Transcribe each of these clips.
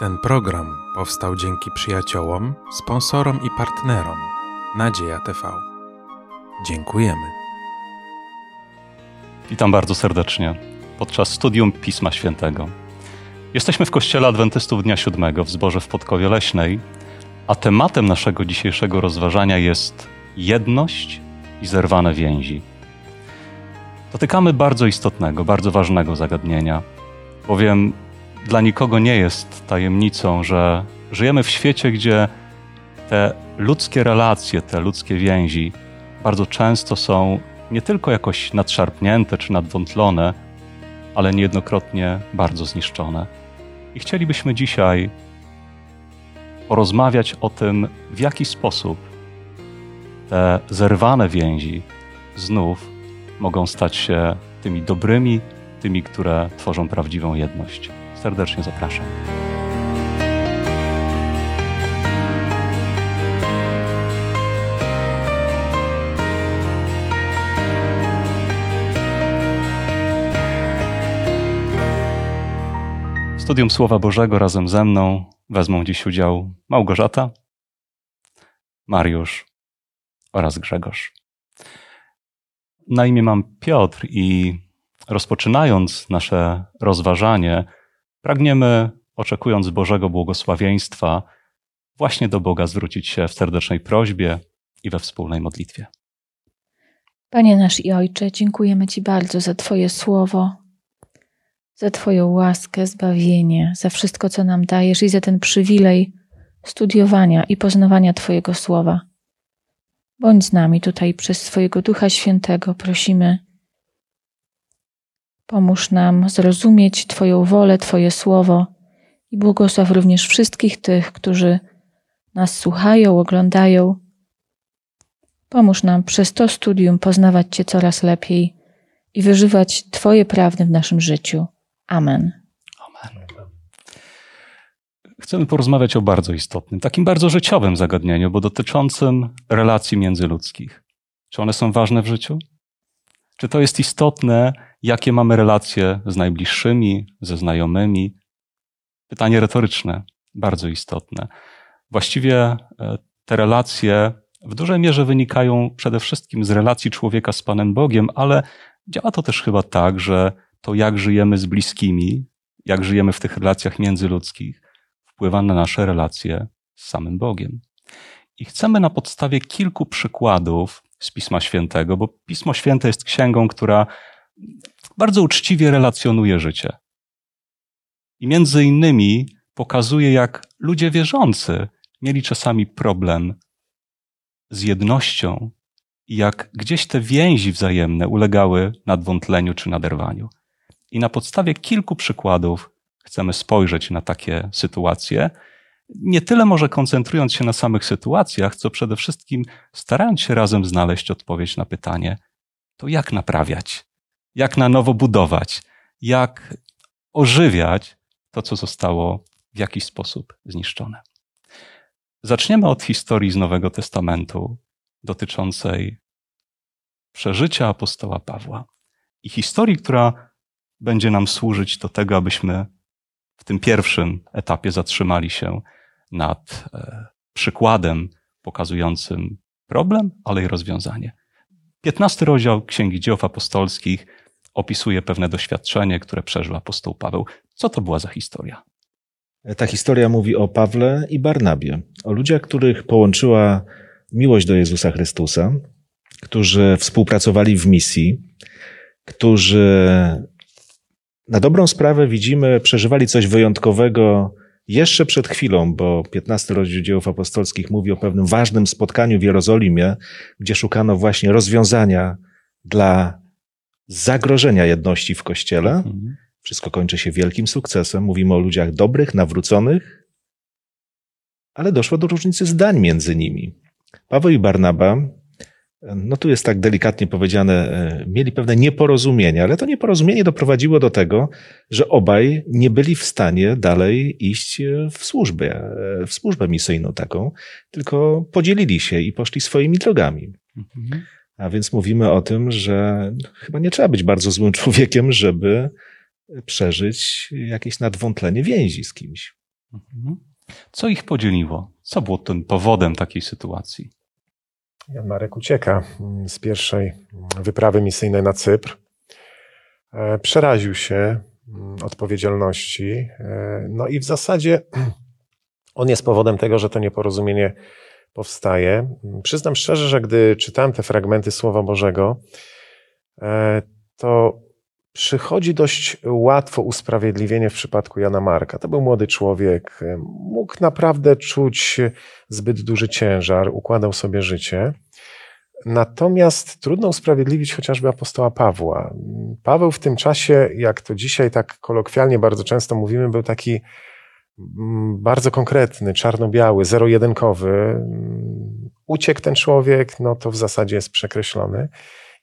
Ten program powstał dzięki przyjaciołom, sponsorom i partnerom Nadzieja TV. Dziękujemy. Witam bardzo serdecznie podczas studium Pisma Świętego. Jesteśmy w Kościele Adwentystów Dnia Siódmego w Zborze w Podkowie Leśnej, a tematem naszego dzisiejszego rozważania jest jedność i zerwane więzi. Dotykamy bardzo istotnego, bardzo ważnego zagadnienia, bowiem dla nikogo nie jest tajemnicą, że żyjemy w świecie, gdzie te ludzkie relacje, te ludzkie więzi bardzo często są nie tylko jakoś nadszarpnięte czy nadwątlone, ale niejednokrotnie bardzo zniszczone. I chcielibyśmy dzisiaj porozmawiać o tym, w jaki sposób te zerwane więzi znów mogą stać się tymi dobrymi, tymi, które tworzą prawdziwą jedność. Serdecznie zapraszam. Studium Słowa Bożego razem ze mną wezmą dziś udział Małgorzata, Mariusz oraz Grzegorz. Na imię mam Piotr i rozpoczynając nasze rozważanie, Pragniemy, oczekując Bożego błogosławieństwa, właśnie do Boga zwrócić się w serdecznej prośbie i we wspólnej modlitwie. Panie nasz i Ojcze, dziękujemy Ci bardzo za Twoje słowo, za Twoją łaskę, zbawienie, za wszystko, co nam dajesz i za ten przywilej studiowania i poznawania Twojego słowa. Bądź z nami tutaj przez Twojego Ducha Świętego, prosimy Pomóż nam zrozumieć Twoją wolę, Twoje słowo i błogosław również wszystkich tych, którzy nas słuchają, oglądają. Pomóż nam przez to studium poznawać Cię coraz lepiej i wyżywać Twoje prawdy w naszym życiu. Amen. Amen. Chcemy porozmawiać o bardzo istotnym, takim bardzo życiowym zagadnieniu, bo dotyczącym relacji międzyludzkich. Czy one są ważne w życiu? Czy to jest istotne, jakie mamy relacje z najbliższymi, ze znajomymi? Pytanie retoryczne, bardzo istotne. Właściwie e, te relacje w dużej mierze wynikają przede wszystkim z relacji człowieka z Panem Bogiem, ale działa to też chyba tak, że to jak żyjemy z bliskimi, jak żyjemy w tych relacjach międzyludzkich, wpływa na nasze relacje z samym Bogiem. I chcemy na podstawie kilku przykładów z Pisma Świętego, bo Pismo Święte jest księgą, która bardzo uczciwie relacjonuje życie. I między innymi pokazuje, jak ludzie wierzący mieli czasami problem z jednością i jak gdzieś te więzi wzajemne ulegały nadwątleniu czy naderwaniu. I na podstawie kilku przykładów chcemy spojrzeć na takie sytuacje nie tyle może koncentrując się na samych sytuacjach, co przede wszystkim starając się razem znaleźć odpowiedź na pytanie, to jak naprawiać, jak na nowo budować, jak ożywiać to, co zostało w jakiś sposób zniszczone. Zaczniemy od historii z Nowego Testamentu dotyczącej przeżycia apostoła Pawła i historii, która będzie nam służyć do tego, abyśmy w tym pierwszym etapie zatrzymali się nad e, przykładem pokazującym problem, ale i rozwiązanie. Piętnasty rozdział Księgi Dzieł Apostolskich opisuje pewne doświadczenie, które przeżył apostoł Paweł. Co to była za historia? Ta historia mówi o Pawle i Barnabie, o ludziach, których połączyła miłość do Jezusa Chrystusa, którzy współpracowali w misji, którzy na dobrą sprawę widzimy, przeżywali coś wyjątkowego jeszcze przed chwilą, bo 15 rozdział dziełów apostolskich mówi o pewnym ważnym spotkaniu w Jerozolimie, gdzie szukano właśnie rozwiązania dla zagrożenia jedności w kościele. Mhm. Wszystko kończy się wielkim sukcesem. Mówimy o ludziach dobrych, nawróconych, ale doszło do różnicy zdań między nimi. Paweł i Barnaba no tu jest tak delikatnie powiedziane, e, mieli pewne nieporozumienie, ale to nieporozumienie doprowadziło do tego, że obaj nie byli w stanie dalej iść e, w służbę, e, w służbę misyjną taką, tylko podzielili się i poszli swoimi drogami. A więc mówimy o tym, że chyba nie trzeba być bardzo złym człowiekiem, żeby przeżyć jakieś nadwątlenie więzi z kimś. Co ich podzieliło? Co było tym powodem takiej sytuacji? Jan Marek ucieka mm, z pierwszej wyprawy misyjnej na Cypr. E, przeraził się mm, odpowiedzialności. E, no i w zasadzie on jest powodem tego, że to nieporozumienie powstaje. Przyznam szczerze, że gdy czytałem te fragmenty Słowa Bożego, e, to przychodzi dość łatwo usprawiedliwienie w przypadku Jana Marka. To był młody człowiek, mógł naprawdę czuć zbyt duży ciężar, układał sobie życie. Natomiast trudno usprawiedliwić chociażby apostoła Pawła. Paweł w tym czasie, jak to dzisiaj tak kolokwialnie bardzo często mówimy, był taki mm, bardzo konkretny, czarno-biały, zero-jedynkowy. Uciekł ten człowiek, no to w zasadzie jest przekreślony.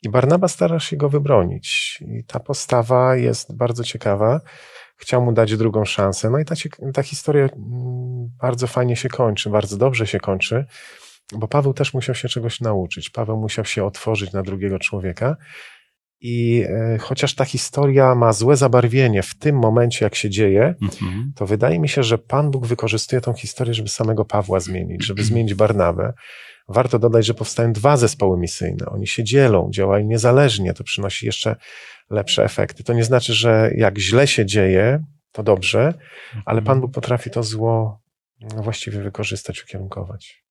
I Barnaba stara się go wybronić. I ta postawa jest bardzo ciekawa. Chciał mu dać drugą szansę. No i ta, ta historia mm, bardzo fajnie się kończy, bardzo dobrze się kończy, bo Paweł też musiał się czegoś nauczyć. Paweł musiał się otworzyć na drugiego człowieka. I e, chociaż ta historia ma złe zabarwienie w tym momencie, jak się dzieje, mhm. to wydaje mi się, że Pan Bóg wykorzystuje tą historię, żeby samego Pawła zmienić, żeby zmienić Barnabę, Warto dodać, że powstają dwa zespoły misyjne. Oni się dzielą, działają niezależnie, to przynosi jeszcze lepsze efekty. To nie znaczy, że jak źle się dzieje, to dobrze, ale Pan Bóg potrafi to zło właściwie wykorzystać, ukierunkować.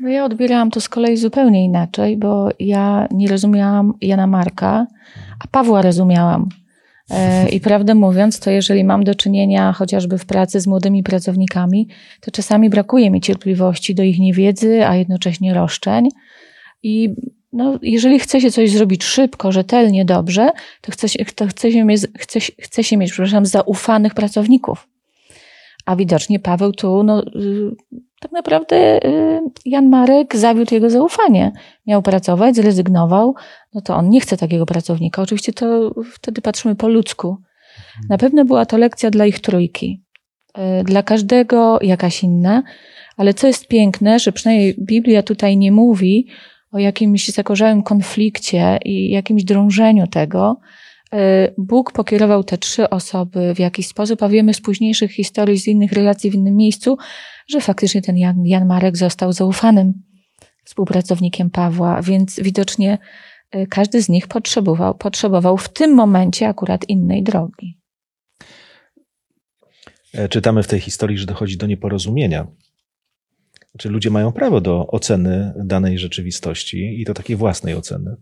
No ja odbierałam to z kolei zupełnie inaczej, bo ja nie rozumiałam Jana Marka, a Pawła rozumiałam. E, I prawdę mówiąc, to jeżeli mam do czynienia chociażby w pracy z młodymi pracownikami, to czasami brakuje mi cierpliwości do ich niewiedzy, a jednocześnie roszczeń. I no, jeżeli chce się coś zrobić szybko, rzetelnie, dobrze, to chce się, to chce się, mieć, chce, się mieć, przepraszam, zaufanych pracowników. A widocznie Paweł tu, no, y, tak naprawdę y, Jan Marek zawiódł jego zaufanie. Miał pracować, zrezygnował, no to on nie chce takiego pracownika. Oczywiście to wtedy patrzymy po ludzku. Mhm. Na pewno była to lekcja dla ich trójki. Y, dla każdego jakaś inna, ale co jest piękne, że przynajmniej Biblia tutaj nie mówi o jakimś zakorzałym konflikcie i jakimś drążeniu tego, Bóg pokierował te trzy osoby w jakiś sposób, a wiemy z późniejszych historii, z innych relacji w innym miejscu, że faktycznie ten Jan, Jan Marek został zaufanym współpracownikiem Pawła, więc widocznie e, każdy z nich potrzebował, potrzebował w tym momencie akurat innej drogi. E, czytamy w tej historii, że dochodzi do nieporozumienia. Znaczy, ludzie mają prawo do oceny danej rzeczywistości i to takiej własnej oceny.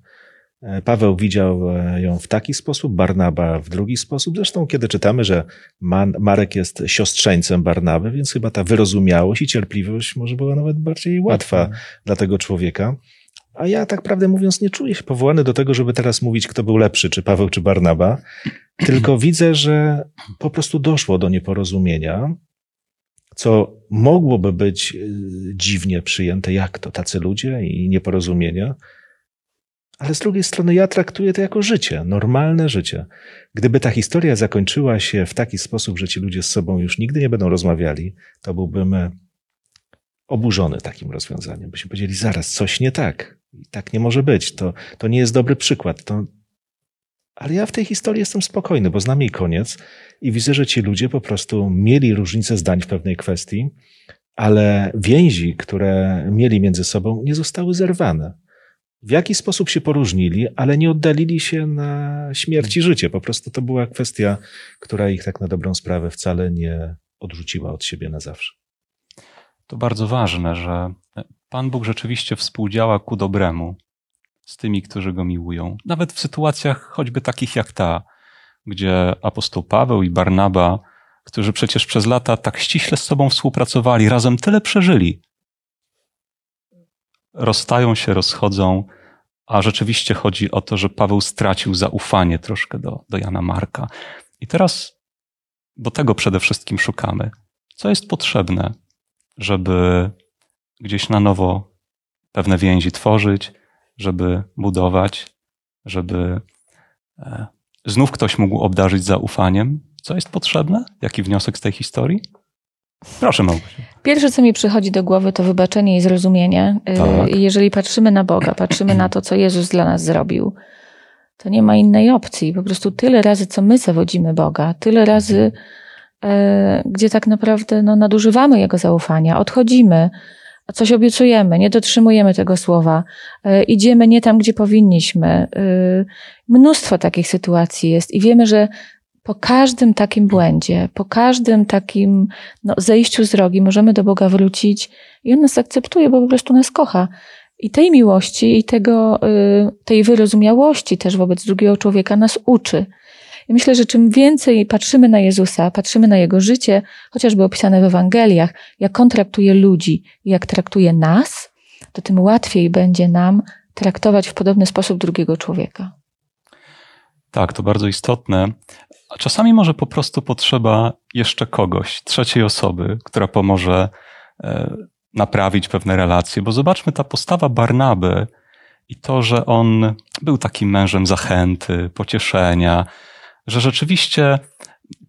E, Paweł widział e, ją w taki sposób, Barnaba w drugi sposób. Zresztą, kiedy czytamy, że Marek jest siostrzeńcem Barnaby, więc chyba ta wyrozumiałość i cierpliwość może była nawet bardziej łatwa dla tego człowieka. A ja tak prawdę mówiąc nie czuję się powołany do tego, żeby teraz mówić, kto był lepszy, czy Paweł, czy Barnaba. Tylko widzę, że po prostu doszło do nieporozumienia, co mogłoby być e, dziwnie przyjęte, jak to tacy ludzie i nieporozumienia. Ale z drugiej strony ja traktuję to jako życie, normalne życie. Gdyby ta historia zakończyła się w taki sposób, że ci ludzie z sobą już nigdy nie będą rozmawiali, to byłbym e, oburzony takim rozwiązaniem. Byśmy powiedzieli, zaraz, coś nie tak. Tak nie może być. To, to nie jest dobry przykład. To... Ale ja w tej historii jestem spokojny, bo znam jej koniec i widzę, że ci ludzie po prostu mieli różnice zdań w pewnej kwestii, ale więzi, które mieli między sobą, nie zostały zerwane w jaki sposób się poróżnili, ale nie oddalili się na śmierć i życie. Po prostu to była kwestia, która ich tak na dobrą sprawę wcale nie odrzuciła od siebie na zawsze. To bardzo ważne, że Pan Bóg rzeczywiście współdziała ku dobremu z tymi, którzy go miłują. Nawet w sytuacjach choćby takich jak ta, gdzie apostoł Paweł i Barnaba, którzy przecież przez lata tak ściśle z sobą współpracowali, razem tyle przeżyli, rozstają się, rozchodzą, a rzeczywiście chodzi o to, że Paweł stracił zaufanie troszkę do, do Jana Marka. I teraz, bo tego przede wszystkim szukamy. Co jest potrzebne, żeby gdzieś na nowo pewne więzi tworzyć, żeby budować, żeby e, znów ktoś mógł obdarzyć zaufaniem? Co jest potrzebne? Jaki wniosek z tej historii? Proszę, Małgosia. Pierwsze, co mi przychodzi do głowy, to wybaczenie i zrozumienie. Y, tak. Jeżeli patrzymy na Boga, patrzymy na to, co Jezus dla nas zrobił, to nie ma innej opcji. Po prostu tyle razy, co my zawodzimy Boga, tyle razy e, gdzie tak naprawdę no, nadużywamy Jego zaufania, odchodzimy, coś obiecujemy, nie dotrzymujemy tego słowa, e, idziemy nie tam, gdzie powinniśmy. E, mnóstwo takich sytuacji jest i wiemy, że po każdym takim błędzie, po każdym takim no, zejściu z drogi możemy do Boga wrócić i On nas akceptuje, bo po prostu nas kocha. I tej miłości i tego, y, tej wyrozumiałości też wobec drugiego człowieka nas uczy. I myślę, że czym więcej patrzymy na Jezusa, patrzymy na Jego życie, chociażby opisane w Ewangeliach, jak On traktuje ludzi i jak traktuje nas, to tym łatwiej będzie nam traktować w podobny sposób drugiego człowieka. Tak, to bardzo istotne. A czasami może po prostu potrzeba jeszcze kogoś, trzeciej osoby, która pomoże e, naprawić pewne relacje. Bo zobaczmy, ta postawa Barnaby i to, że on był takim mężem zachęty, pocieszenia, że rzeczywiście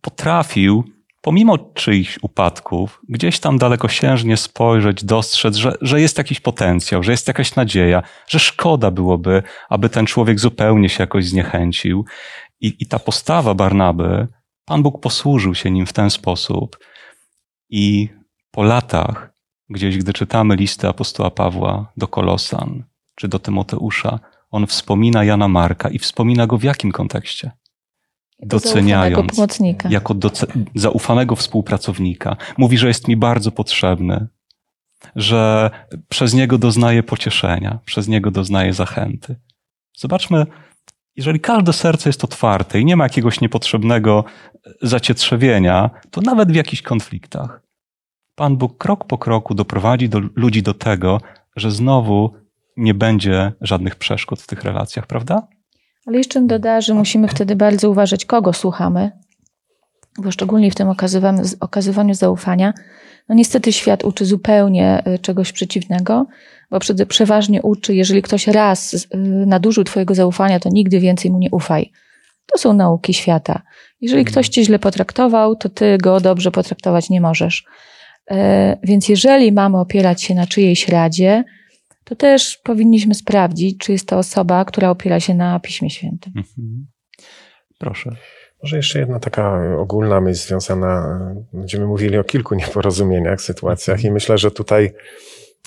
potrafił, pomimo czyichś upadków, gdzieś tam dalekosiężnie spojrzeć, dostrzec, że, że jest jakiś potencjał, że jest jakaś nadzieja, że szkoda byłoby, aby ten człowiek zupełnie się jakoś zniechęcił. I, i ta postawa Barnaby, Pan Bóg posłużył się nim w ten sposób. I po latach, gdzieś gdy czytamy listy apostoła Pawła do Kolosan czy do Tymoteusza, on wspomina Jana Marka i wspomina go w jakim kontekście? doceniając jako doce zaufanego współpracownika. Mówi, że jest mi bardzo potrzebny, że przez niego doznaje pocieszenia, przez niego doznaje zachęty. Zobaczmy, jeżeli każde serce jest otwarte i nie ma jakiegoś niepotrzebnego zacietrzewienia, to nawet w jakichś konfliktach Pan Bóg krok po kroku doprowadzi do ludzi do tego, że znowu nie będzie żadnych przeszkód w tych relacjach, prawda? Ale jeszcze doda, że musimy wtedy bardzo uważać, kogo słuchamy, bo szczególnie w tym okazywaniu, zaufania, no niestety świat uczy zupełnie y, czegoś przeciwnego, bo przeważnie uczy, jeżeli ktoś raz y, nadużył Twojego zaufania, to nigdy więcej mu nie ufaj. To są nauki świata. Jeżeli ktoś Cię źle potraktował, to Ty go dobrze potraktować nie możesz. E, więc jeżeli mamy opierać się na czyjejś radzie, to też powinniśmy sprawdzić, czy jest to osoba, która opiera się na Piśmie Świętym. Mhm. Proszę. Może jeszcze jedna taka ogólna myśl związana, będziemy mówili o kilku nieporozumieniach, sytuacjach i myślę, że tutaj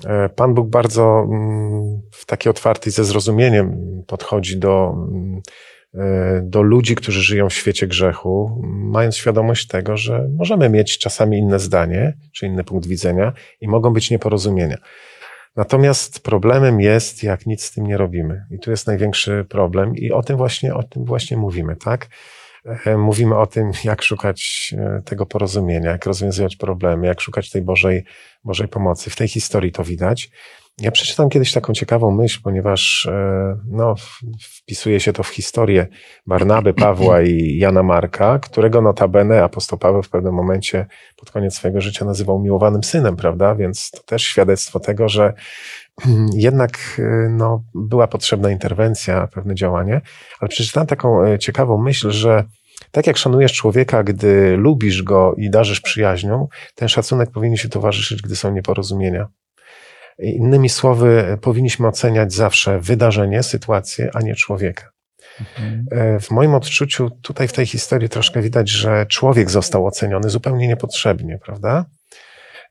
e, Pan Bóg bardzo mm, w taki otwarty ze zrozumieniem podchodzi do, mm, e, do ludzi, którzy żyją w świecie grzechu, mając świadomość tego, że możemy mieć czasami inne zdanie, czy inny punkt widzenia i mogą być nieporozumienia. Natomiast problemem jest, jak nic z tym nie robimy. I tu jest największy problem i o tym właśnie, o tym właśnie mówimy, tak? E, mówimy o tym, jak szukać e, tego porozumienia, jak rozwiązywać problemy, jak szukać tej Bożej, Bożej pomocy. W tej historii to widać. Ja przeczytam kiedyś taką ciekawą myśl, ponieważ e, no, wpisuje się to w historię Barnaby, Pawła i Jana Marka, którego notabene apostoł Paweł w pewnym momencie pod koniec swojego życia nazywał miłowanym synem, prawda? Więc to też świadectwo tego, że jednak no, była potrzebna interwencja, pewne działanie. Ale przeczytałem taką e, ciekawą myśl, że tak jak szanujesz człowieka, gdy lubisz go i darzysz przyjaźnią, ten szacunek powinien się towarzyszyć, gdy są nieporozumienia. Innymi słowy, powinniśmy oceniać zawsze wydarzenie, sytuację, a nie człowieka. Mhm. E, w moim odczuciu tutaj w tej historii troszkę widać, że człowiek został oceniony zupełnie niepotrzebnie, prawda?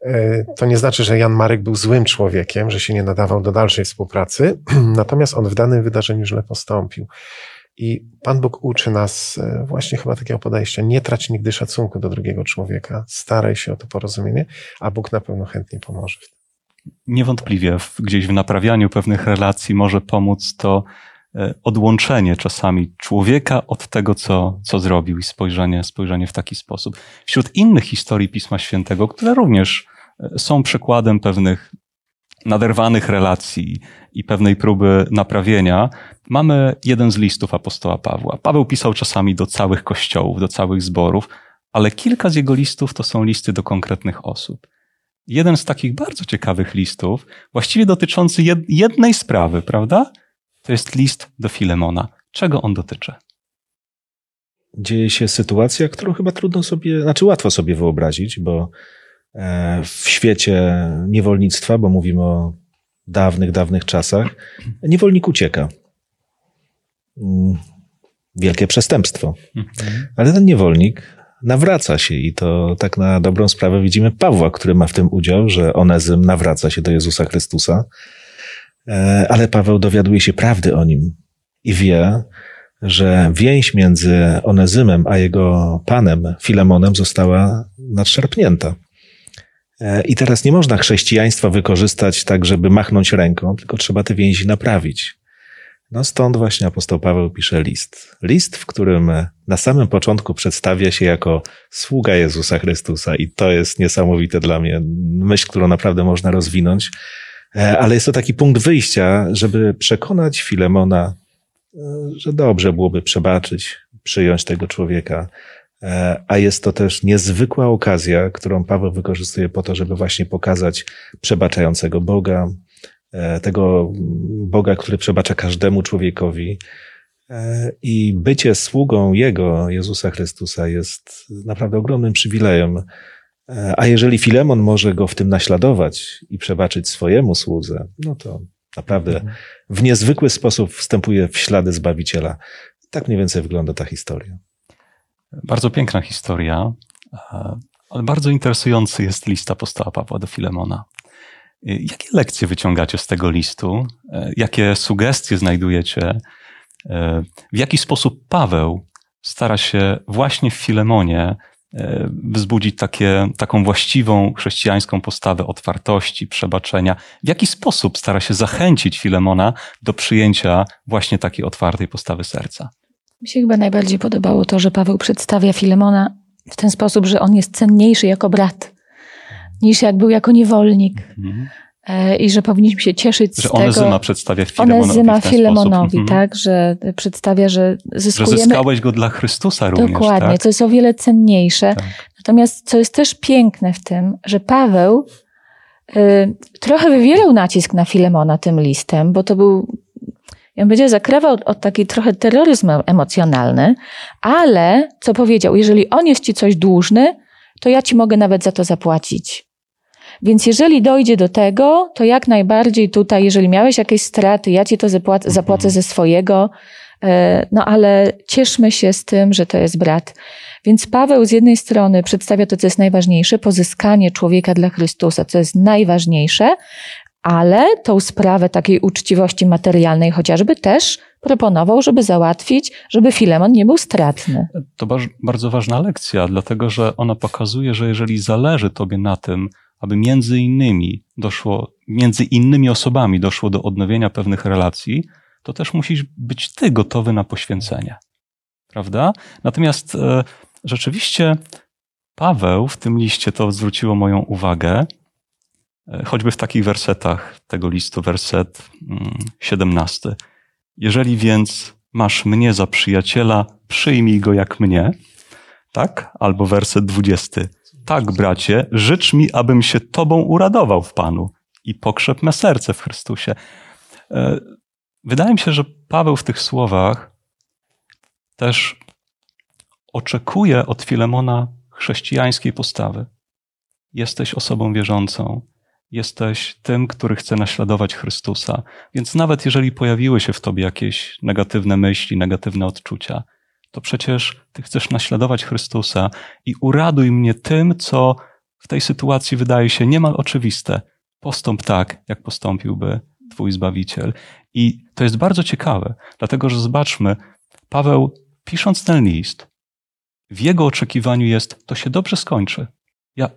E, to nie znaczy, że Jan Marek był złym człowiekiem, że się nie nadawał do dalszej współpracy, natomiast on w danym wydarzeniu źle postąpił. I Pan Bóg uczy nas e, właśnie chyba takiego podejścia. Nie trać nigdy szacunku do drugiego człowieka. Staraj się o to porozumienie, a Bóg na pewno chętnie pomoże. Niewątpliwie w, gdzieś w naprawianiu pewnych relacji może pomóc to e, odłączenie czasami człowieka od tego, co, co zrobił i spojrzenie, spojrzenie w taki sposób. Wśród innych historii Pisma Świętego, które również e, są przykładem pewnych naderwanych relacji i pewnej próby naprawienia, mamy jeden z listów apostoła Pawła. Paweł pisał czasami do całych kościołów, do całych zborów, ale kilka z jego listów to są listy do konkretnych osób. Jeden z takich bardzo ciekawych listów, właściwie dotyczący jednej sprawy, prawda? To jest list do Filemona. Czego on dotyczy? Dzieje się sytuacja, którą chyba trudno sobie, znaczy łatwo sobie wyobrazić, bo e, w świecie niewolnictwa, bo mówimy o dawnych, dawnych czasach, niewolnik ucieka. Mm, wielkie przestępstwo. Mhm. Ale ten niewolnik nawraca się i to tak na dobrą sprawę widzimy Pawła, który ma w tym udział, że Onezym nawraca się do Jezusa Chrystusa, e, ale Paweł dowiaduje się prawdy o nim i wie, że więź między Onezymem a jego panem Filemonem została nadszarpnięta. E, I teraz nie można chrześcijaństwa wykorzystać tak, żeby machnąć ręką, tylko trzeba te więzi naprawić. No stąd właśnie apostoł Paweł pisze list. List, w którym na samym początku przedstawia się jako sługa Jezusa Chrystusa i to jest niesamowite dla mnie, myśl, którą naprawdę można rozwinąć, e, ale jest to taki punkt wyjścia, żeby przekonać Filemona, e, że dobrze byłoby przebaczyć, przyjąć tego człowieka, e, a jest to też niezwykła okazja, którą Paweł wykorzystuje po to, żeby właśnie pokazać przebaczającego Boga, tego Boga, który przebacza każdemu człowiekowi. E, I bycie sługą Jego, Jezusa Chrystusa, jest naprawdę ogromnym przywilejem. E, a jeżeli Filemon może go w tym naśladować i przebaczyć swojemu słudze, no to naprawdę w niezwykły sposób wstępuje w ślady Zbawiciela. Tak mniej więcej wygląda ta historia. Bardzo piękna historia, ale bardzo interesujący jest list apostoła Pawła do Filemona. Jakie lekcje wyciągacie z tego listu? E, jakie sugestie znajdujecie? E, w jaki sposób Paweł stara się właśnie w Filemonie wzbudzić takie, taką właściwą chrześcijańską postawę otwartości, przebaczenia? W jaki sposób stara się zachęcić Filemona do przyjęcia właśnie takiej otwartej postawy serca? Mi się chyba najbardziej podobało to, że Paweł przedstawia Filemona w ten sposób, że on jest cenniejszy jako brat niż jak był jako niewolnik. Mhm. E, I że powinniśmy się cieszyć że z tego. Onezyma przedstawia Filemonowi Onezyma Filemonowi, mhm. tak, że przedstawia, że zyskujemy... Że zyskałeś go dla Chrystusa również, Dokładnie, tak? co jest o wiele cenniejsze. Tak. Natomiast co jest też piękne w tym, że Paweł y, trochę wywierał nacisk na Filemona tym listem, bo to był ja bym powiedziała, zakrywał od taki trochę terroryzm emocjonalny, ale co powiedział, jeżeli on jest ci coś dłużny, to ja ci mogę nawet za to zapłacić. Więc jeżeli dojdzie do tego, to jak najbardziej tutaj, jeżeli miałeś jakieś straty, ja ci to zapłacę, zapłacę ze swojego, e, no ale cieszmy się z tym, że to jest brat. Więc Paweł z jednej strony przedstawia to, co jest najważniejsze, pozyskanie człowieka dla Chrystusa, co jest najważniejsze, ale tą sprawę takiej uczciwości materialnej chociażby też proponował, żeby załatwić, żeby Filemon nie był stratny. To bardzo ważna lekcja, dlatego że ona pokazuje, że jeżeli zależy tobie na tym, aby między innymi doszło, między innymi osobami doszło do odnowienia pewnych relacji, to też musisz być ty gotowy na poświęcenie. Prawda? Natomiast e, rzeczywiście Paweł w tym liście to zwróciło moją uwagę, e, choćby w takich wersetach tego listu, werset 17. Mm, Jeżeli więc masz mnie za przyjaciela, przyjmij go jak mnie, tak? Albo werset 20. Tak, bracie, życz mi, abym się Tobą uradował w Panu i pokrzep me serce w Chrystusie. E, wydaje mi się, że Paweł w tych słowach też oczekuje od Filemona chrześcijańskiej postawy. Jesteś osobą wierzącą, jesteś tym, który chce naśladować Chrystusa. Więc nawet jeżeli pojawiły się w tobie jakieś negatywne myśli, negatywne odczucia, to przecież Ty chcesz naśladować Chrystusa i uraduj mnie tym, co w tej sytuacji wydaje się niemal oczywiste. Postąp tak, jak postąpiłby Twój Zbawiciel. I to jest bardzo ciekawe, dlatego że zobaczmy, Paweł, pisząc ten list, w jego oczekiwaniu jest, to się dobrze skończy. Ja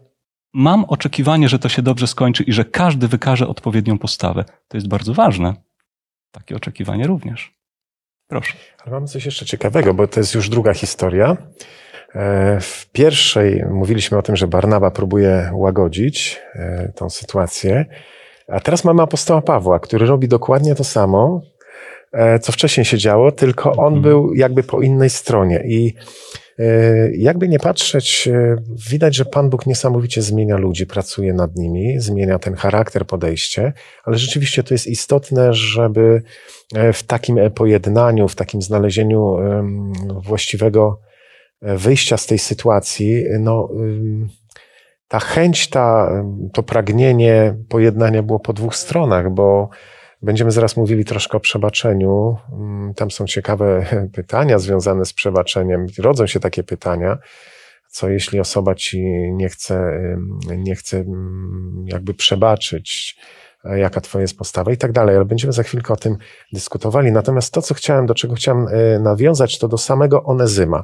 mam oczekiwanie, że to się dobrze skończy i że każdy wykaże odpowiednią postawę. To jest bardzo ważne. Takie oczekiwanie również. Proszę. Ale mamy coś jeszcze ciekawego, bo to jest już druga historia. E, w pierwszej mówiliśmy o tym, że Barnaba próbuje łagodzić e, tą sytuację, a teraz mamy apostoła Pawła, który robi dokładnie to samo, e, co wcześniej się działo, tylko on mhm. był jakby po innej stronie. I jakby nie patrzeć, e, widać, że Pan Bóg niesamowicie zmienia ludzi, pracuje nad nimi, zmienia ten charakter, podejście, ale rzeczywiście to jest istotne, żeby e, w takim pojednaniu, w takim znalezieniu właściwego wyjścia z tej sytuacji, no, ta chęć, ta, to pragnienie pojednania było po dwóch stronach, bo Będziemy zaraz mówili troszkę o przebaczeniu. Mm, tam są ciekawe pytania związane z przebaczeniem. Rodzą się takie pytania. co jeśli osoba ci nie chce, nie chce jakby przebaczyć, jaka twoja jest postawa i tak dalej, ale będziemy za chwilkę o tym dyskutowali. Natomiast to, co chciałem, do czego chciałem nawiązać, to do samego Onezyma.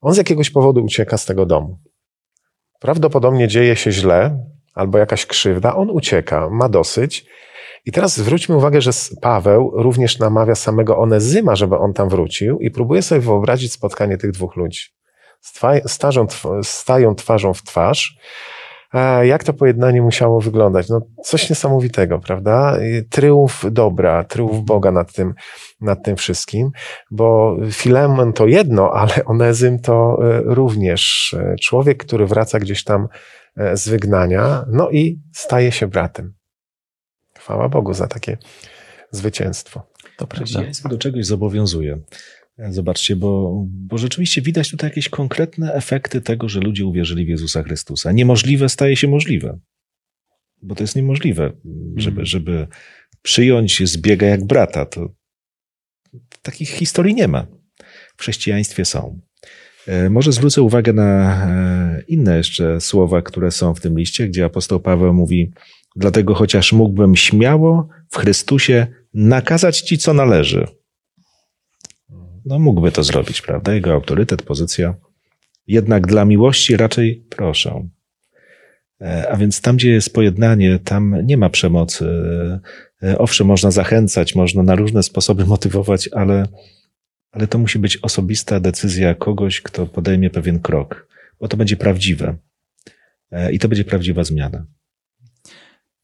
On z jakiegoś powodu ucieka z tego domu. Prawdopodobnie dzieje się źle, albo jakaś krzywda, on ucieka, ma dosyć. I teraz zwróćmy uwagę, że Paweł również namawia samego Onezyma, żeby on tam wrócił i próbuje sobie wyobrazić spotkanie tych dwóch ludzi. Starzą, stają twarzą w twarz. Jak to pojednanie musiało wyglądać? No, coś niesamowitego, prawda? Tryumf dobra, tryumf Boga nad tym, nad tym wszystkim, bo Filemon to jedno, ale Onezym to e, również e, człowiek, który wraca gdzieś tam e, z wygnania, no i staje się bratem. Chwała Bogu za takie zwycięstwo. To Chrześcijaństwo do czegoś zobowiązuje. Zobaczcie, bo, bo rzeczywiście widać tutaj jakieś konkretne efekty tego, że ludzie uwierzyli w Jezusa Chrystusa. Niemożliwe staje się możliwe. Bo to jest niemożliwe, żeby, mm. żeby przyjąć zbiega jak brata. To takich historii nie ma. W chrześcijaństwie są. E, może zwrócę uwagę na e, inne jeszcze słowa, które są w tym liście, gdzie apostoł Paweł mówi: Dlatego chociaż mógłbym śmiało w Chrystusie nakazać ci, co należy no mógłby to zrobić, prawda? Jego autorytet, pozycja. Jednak dla miłości raczej proszę. E, a więc tam, gdzie jest pojednanie, tam nie ma przemocy. E, owszem, można zachęcać, można na różne sposoby motywować, ale, ale to musi być osobista decyzja kogoś, kto podejmie pewien krok, bo to będzie prawdziwe. E, I to będzie prawdziwa zmiana.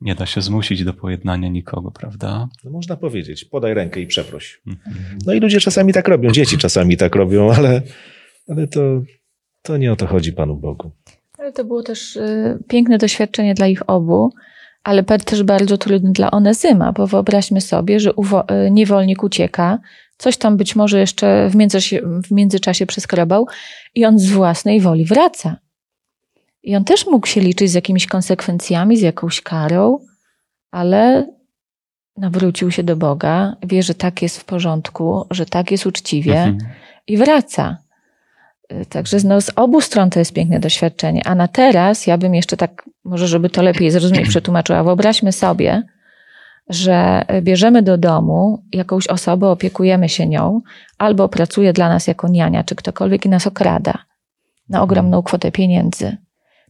Nie da się zmusić do pojednania nikogo, prawda? No można powiedzieć, podaj rękę i przeproś. Mhm. No i ludzie czasami tak robią, dzieci czasami tak robią, ale, ale to, to nie o to chodzi Panu Bogu. Ale to było też y, piękne doświadczenie dla ich obu, ale też bardzo trudne dla Onezyma, bo wyobraźmy sobie, że y, niewolnik ucieka, coś tam być może jeszcze w, międzyczasie, w międzyczasie przeskrobał i on z własnej woli wraca. I on też mógł się liczyć z jakimiś konsekwencjami, z jakąś karą, ale nawrócił się do Boga, wie, że tak jest w porządku, że tak jest uczciwie mhm. i wraca. Y, także no, z obu stron to jest piękne doświadczenie. A na teraz ja bym jeszcze tak, może żeby to lepiej zrozumieć, przetłumaczyła. Wyobraźmy sobie, że bierzemy do domu jakąś osobę, opiekujemy się nią, albo pracuje dla nas jako niania, czy ktokolwiek i nas okrada na ogromną kwotę pieniędzy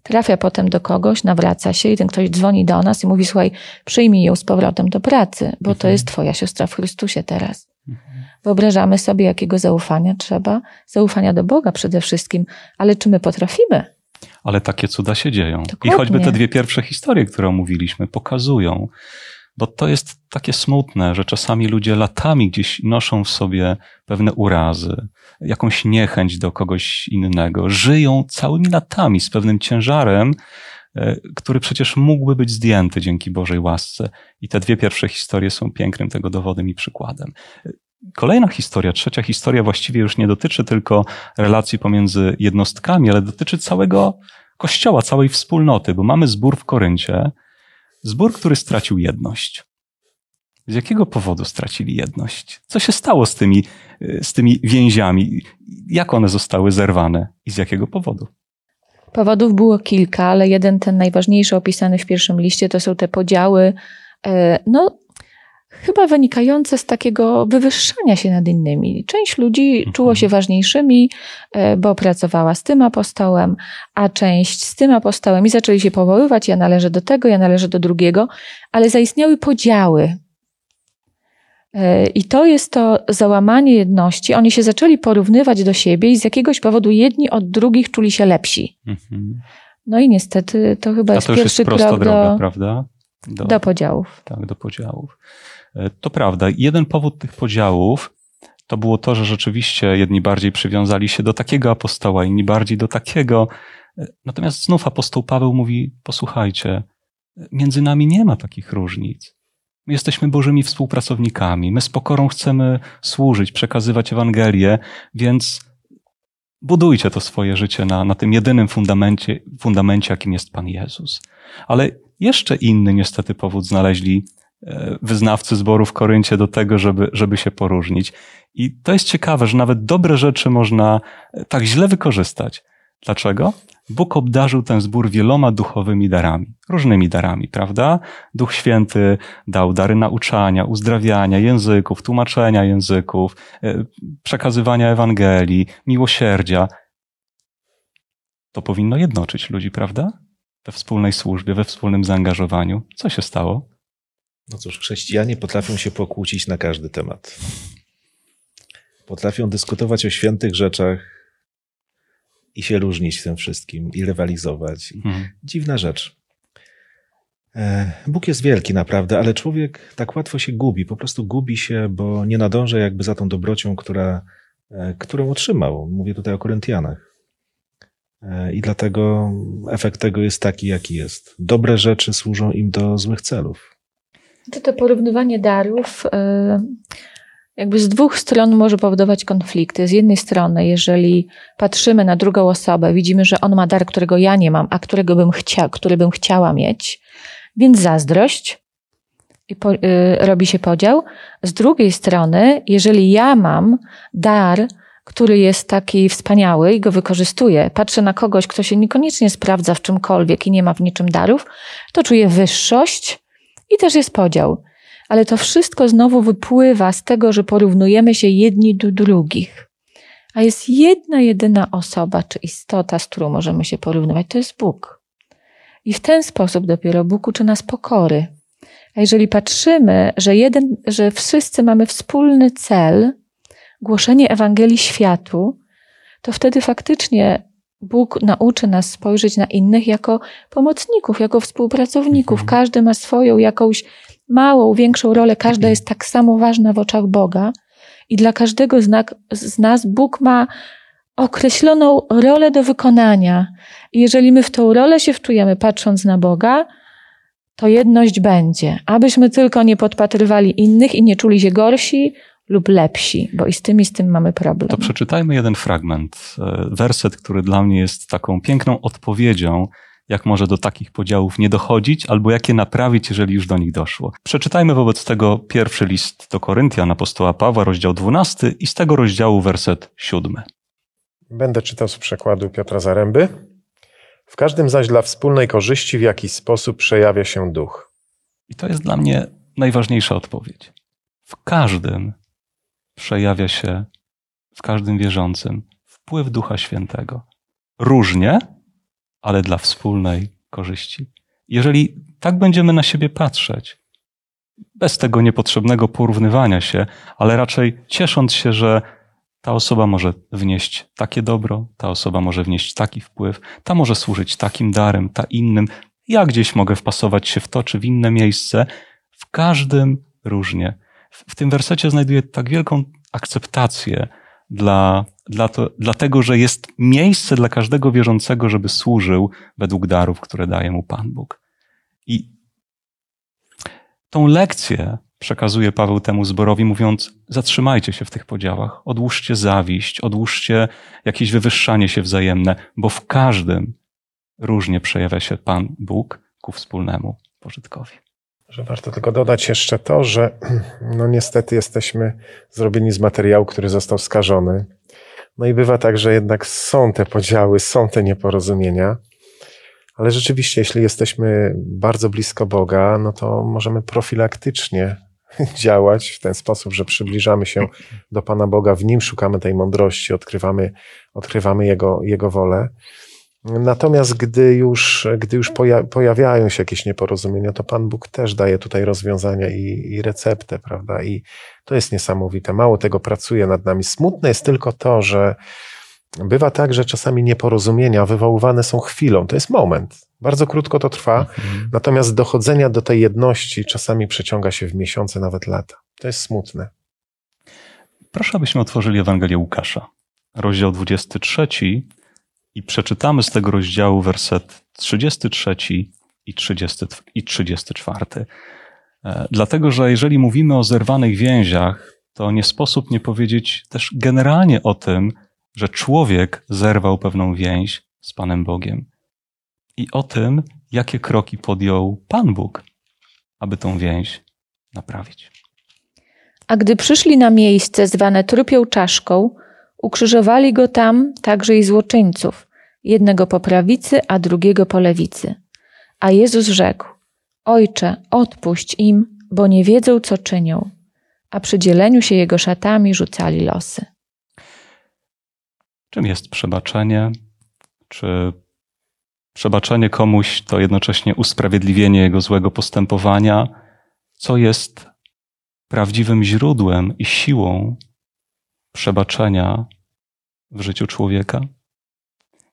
trafia potem do kogoś, nawraca się i ten ktoś dzwoni do nas i mówi: Słuchaj, przyjmij ją z powrotem do pracy, bo to mhm. jest Twoja siostra w Chrystusie teraz. Mhm. Wyobrażamy sobie, jakiego zaufania trzeba. Zaufania do Boga przede wszystkim, ale czy my potrafimy? Ale takie cuda się dzieją. Dokładnie. I choćby te dwie pierwsze historie, które omówiliśmy, pokazują, bo to jest takie smutne, że czasami ludzie latami gdzieś noszą w sobie pewne urazy, jakąś niechęć do kogoś innego, żyją całymi latami z pewnym ciężarem, e, który przecież mógłby być zdjęty dzięki Bożej łasce. I te dwie pierwsze historie są pięknym tego dowodem i przykładem. Kolejna historia, trzecia historia właściwie już nie dotyczy tylko relacji pomiędzy jednostkami, ale dotyczy całego kościoła, całej wspólnoty, bo mamy zbór w Koryncie, Zbór, który stracił jedność. Z jakiego powodu stracili jedność? Co się stało z tymi, z tymi więziami? Jak one zostały zerwane i z jakiego powodu? Powodów było kilka, ale jeden, ten najważniejszy opisany w pierwszym liście, to są te podziały, e, no, chyba wynikające z takiego wywyższania się nad innymi. Część ludzi mhm. czuło się ważniejszymi, e, bo pracowała z tym apostołem, a część z tym apostołem i zaczęli się powoływać, ja należę do tego, ja należę do drugiego, ale zaistniały podziały. E, I to jest to załamanie jedności. Oni się zaczęli porównywać do siebie i z jakiegoś powodu jedni od drugich czuli się lepsi. Mhm. No i niestety to chyba jest, jest pierwszy krok droga, do, prawda? Do, do podziałów. Tak, do podziałów. E, to prawda. Jeden powód tych podziałów to było to, że rzeczywiście jedni bardziej przywiązali się do takiego apostoła, inni bardziej do takiego. E, natomiast znów apostoł Paweł mówi: Posłuchajcie, między nami nie ma takich różnic. My jesteśmy Bożymi współpracownikami, my z pokorą chcemy służyć, przekazywać Ewangelię, więc budujcie to swoje życie na, na tym jedynym fundamencie, fundamencie, jakim jest Pan Jezus. Ale jeszcze inny niestety powód znaleźli wyznawcy zboru w Koryncie do tego, żeby, żeby się poróżnić. I to jest ciekawe, że nawet dobre rzeczy można e, tak źle wykorzystać, Dlaczego? Bóg obdarzył ten zbór wieloma duchowymi darami, różnymi darami, prawda? Duch Święty dał dary nauczania, uzdrawiania języków, tłumaczenia języków, e, przekazywania Ewangelii, miłosierdzia. To powinno jednoczyć ludzi, prawda? We wspólnej służbie, we wspólnym zaangażowaniu. Co się stało? No cóż, chrześcijanie potrafią się pokłócić na każdy temat. Potrafią dyskutować o świętych rzeczach i się różnić w tym wszystkim, i rywalizować. Mhm. Dziwna rzecz. E, Bóg jest wielki naprawdę, ale człowiek tak łatwo się gubi, po prostu gubi się, bo nie nadąża jakby za tą dobrocią, która, e, którą otrzymał. Mówię tutaj o Koryntianach. E, I dlatego efekt tego jest taki, jaki jest. Dobre rzeczy służą im do złych celów. To, to porównywanie darów jakby z dwóch stron może powodować konflikty. Z jednej strony, jeżeli patrzymy na drugą osobę, widzimy, że on ma dar, którego ja nie mam, a którego bym chcia, który bym chciała mieć, więc zazdrość i po, y, robi się podział. Z drugiej strony, jeżeli ja mam dar, który jest taki wspaniały i go wykorzystuję, patrzę na kogoś, kto się niekoniecznie sprawdza w czymkolwiek i nie ma w niczym darów, to czuję wyższość i też jest podział ale to wszystko znowu wypływa z tego, że porównujemy się jedni do drugich. A jest jedna, jedyna osoba czy istota, z którą możemy się porównywać, to jest Bóg. I w ten sposób dopiero Bóg uczy nas pokory. A jeżeli patrzymy, że, jeden, że wszyscy mamy wspólny cel, głoszenie Ewangelii światu, to wtedy faktycznie Bóg nauczy nas spojrzeć na innych jako pomocników, jako współpracowników. Mhm. Każdy ma swoją jakąś małą, większą rolę, każda jest tak samo ważna w oczach Boga i dla każdego z nas Bóg ma określoną rolę do wykonania. I jeżeli my w tą rolę się wczujemy, patrząc na Boga, to jedność będzie. Abyśmy tylko nie podpatrywali innych i nie czuli się gorsi lub lepsi, bo i z tym i z tym mamy problem. To przeczytajmy jeden fragment, e, werset, który dla mnie jest taką piękną odpowiedzią jak może do takich podziałów nie dochodzić, albo jak je naprawić, jeżeli już do nich doszło. Przeczytajmy wobec tego pierwszy list do Koryntian apostoła Pawła, rozdział 12 i z tego rozdziału werset 7. Będę czytał z przekładu Piotra Zaręby. W każdym zaś dla wspólnej korzyści w jakiś sposób przejawia się duch. I to jest dla mnie najważniejsza odpowiedź. W każdym przejawia się, w każdym wierzącym, wpływ Ducha Świętego. Różnie, ale dla wspólnej korzyści. Jeżeli tak będziemy na siebie patrzeć, bez tego niepotrzebnego porównywania się, ale raczej ciesząc się, że ta osoba może wnieść takie dobro, ta osoba może wnieść taki wpływ, ta może służyć takim darem, ta innym. Ja gdzieś mogę wpasować się w to czy w inne miejsce. W każdym różnie. W, tym wersecie znajduję tak wielką akceptację dla, dla to, dlatego, że jest miejsce dla każdego wierzącego, żeby służył według darów, które daje mu Pan Bóg. I tą lekcję przekazuje Paweł temu zborowi, mówiąc: zatrzymajcie się w tych podziałach, odłóżcie zawiść, odłóżcie jakieś wywyższanie się wzajemne, bo w każdym różnie przejawia się Pan Bóg ku wspólnemu pożytkowi. Że warto tylko dodać jeszcze to, że no niestety jesteśmy zrobieni z materiału, który został skażony. No i bywa tak, że jednak są te podziały, są te nieporozumienia, ale rzeczywiście, jeśli jesteśmy bardzo blisko Boga, no to możemy profilaktycznie działać w ten sposób, że przybliżamy się do Pana Boga, w Nim szukamy tej mądrości, odkrywamy, odkrywamy Jego, Jego wolę. Natomiast gdy już, gdy już pojawiają się jakieś nieporozumienia, to Pan Bóg też daje tutaj rozwiązania i, i receptę, prawda? I to jest niesamowite. Mało tego pracuje nad nami. Smutne jest tylko to, że bywa tak, że czasami nieporozumienia wywoływane są chwilą. To jest moment. Bardzo krótko to trwa. Mhm. Natomiast dochodzenia do tej jedności czasami przeciąga się w miesiące, nawet lata. To jest smutne. Proszę, abyśmy otworzyli Ewangelię Łukasza, rozdział 23 i przeczytamy z tego rozdziału werset 33 i, 30, i 34. E, dlatego, że jeżeli mówimy o zerwanych więziach, to nie sposób nie powiedzieć też generalnie o tym, że człowiek zerwał pewną więź z Panem Bogiem i o tym, jakie kroki podjął Pan Bóg, aby tą więź naprawić. A gdy przyszli na miejsce zwane trupią czaszką, ukrzyżowali go tam także i złoczyńców, jednego po prawicy, a drugiego po lewicy. A Jezus rzekł: Ojcze, odpuść im, bo nie wiedzą, co czynią. A przy dzieleniu się jego szatami rzucali losy. Czym jest przebaczenie? Czy przebaczenie komuś to jednocześnie usprawiedliwienie jego złego postępowania? Co jest prawdziwym źródłem i siłą przebaczenia w życiu człowieka?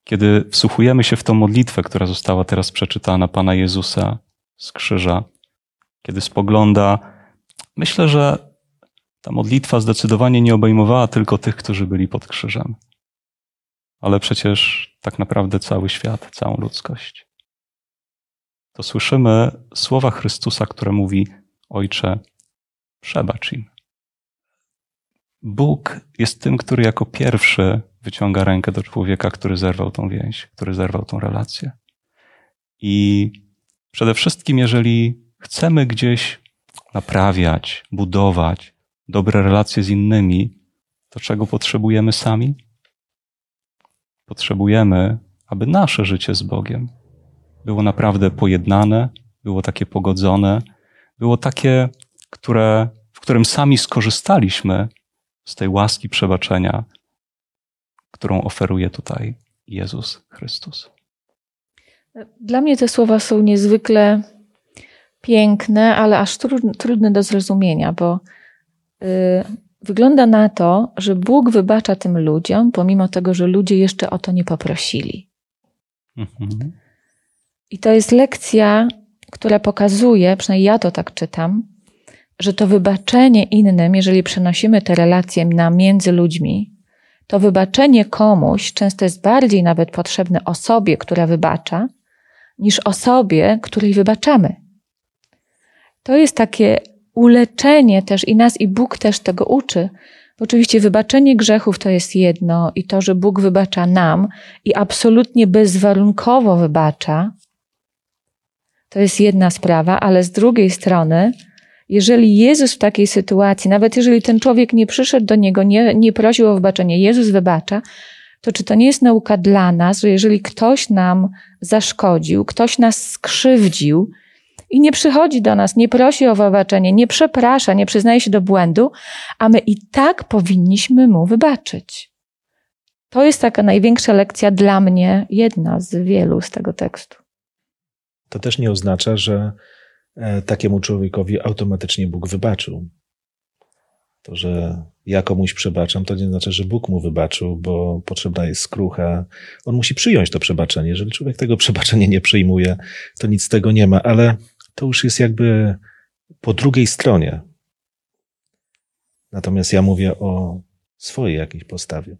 Kiedy wsłuchujemy się w tą modlitwę, która została teraz przeczytana Pana Jezusa z krzyża, kiedy spogląda, myślę, że ta modlitwa zdecydowanie nie obejmowała tylko tych, którzy byli pod krzyżem, ale przecież tak naprawdę cały świat, całą ludzkość. To słyszymy słowa Chrystusa, które mówi: Ojcze, przebacz im. Bóg jest tym, który jako pierwszy wyciąga rękę do człowieka, który zerwał tą więź, który zerwał tą relację. I przede wszystkim, jeżeli chcemy gdzieś naprawiać, budować dobre relacje z innymi, to czego potrzebujemy sami? Potrzebujemy, aby nasze życie z Bogiem było naprawdę pojednane, było takie pogodzone, było takie, które, w którym sami skorzystaliśmy z tej łaski przebaczenia, którą oferuje tutaj Jezus Chrystus. Dla mnie te słowa są niezwykle piękne, ale aż trudne do zrozumienia, bo y, wygląda na to, że Bóg wybacza tym ludziom, pomimo tego, że ludzie jeszcze o to nie poprosili. Mhm. I to jest lekcja, która pokazuje, przynajmniej ja to tak czytam, że to wybaczenie innym, jeżeli przenosimy te relacje na między ludźmi, to wybaczenie komuś często jest bardziej nawet potrzebne osobie, która wybacza, niż osobie, której wybaczamy. To jest takie uleczenie też i nas, i Bóg też tego uczy. Bo oczywiście wybaczenie grzechów to jest jedno i to, że Bóg wybacza nam i absolutnie bezwarunkowo wybacza, to jest jedna sprawa, ale z drugiej strony, jeżeli Jezus w takiej sytuacji, nawet jeżeli ten człowiek nie przyszedł do niego, nie, nie prosił o wybaczenie, Jezus wybacza, to czy to nie jest nauka dla nas, że jeżeli ktoś nam zaszkodził, ktoś nas skrzywdził i nie przychodzi do nas, nie prosi o wybaczenie, nie przeprasza, nie przyznaje się do błędu, a my i tak powinniśmy mu wybaczyć. To jest taka największa lekcja dla mnie, jedna z wielu z tego tekstu. To też nie oznacza, że takiemu człowiekowi automatycznie Bóg wybaczył. To, że ja komuś przebaczam, to nie znaczy, że Bóg mu wybaczył, bo potrzebna jest skrucha. On musi przyjąć to przebaczenie. Jeżeli człowiek tego przebaczenia nie przyjmuje, to nic z tego nie ma, ale to już jest jakby po drugiej stronie. Natomiast ja mówię o swojej jakiejś postawie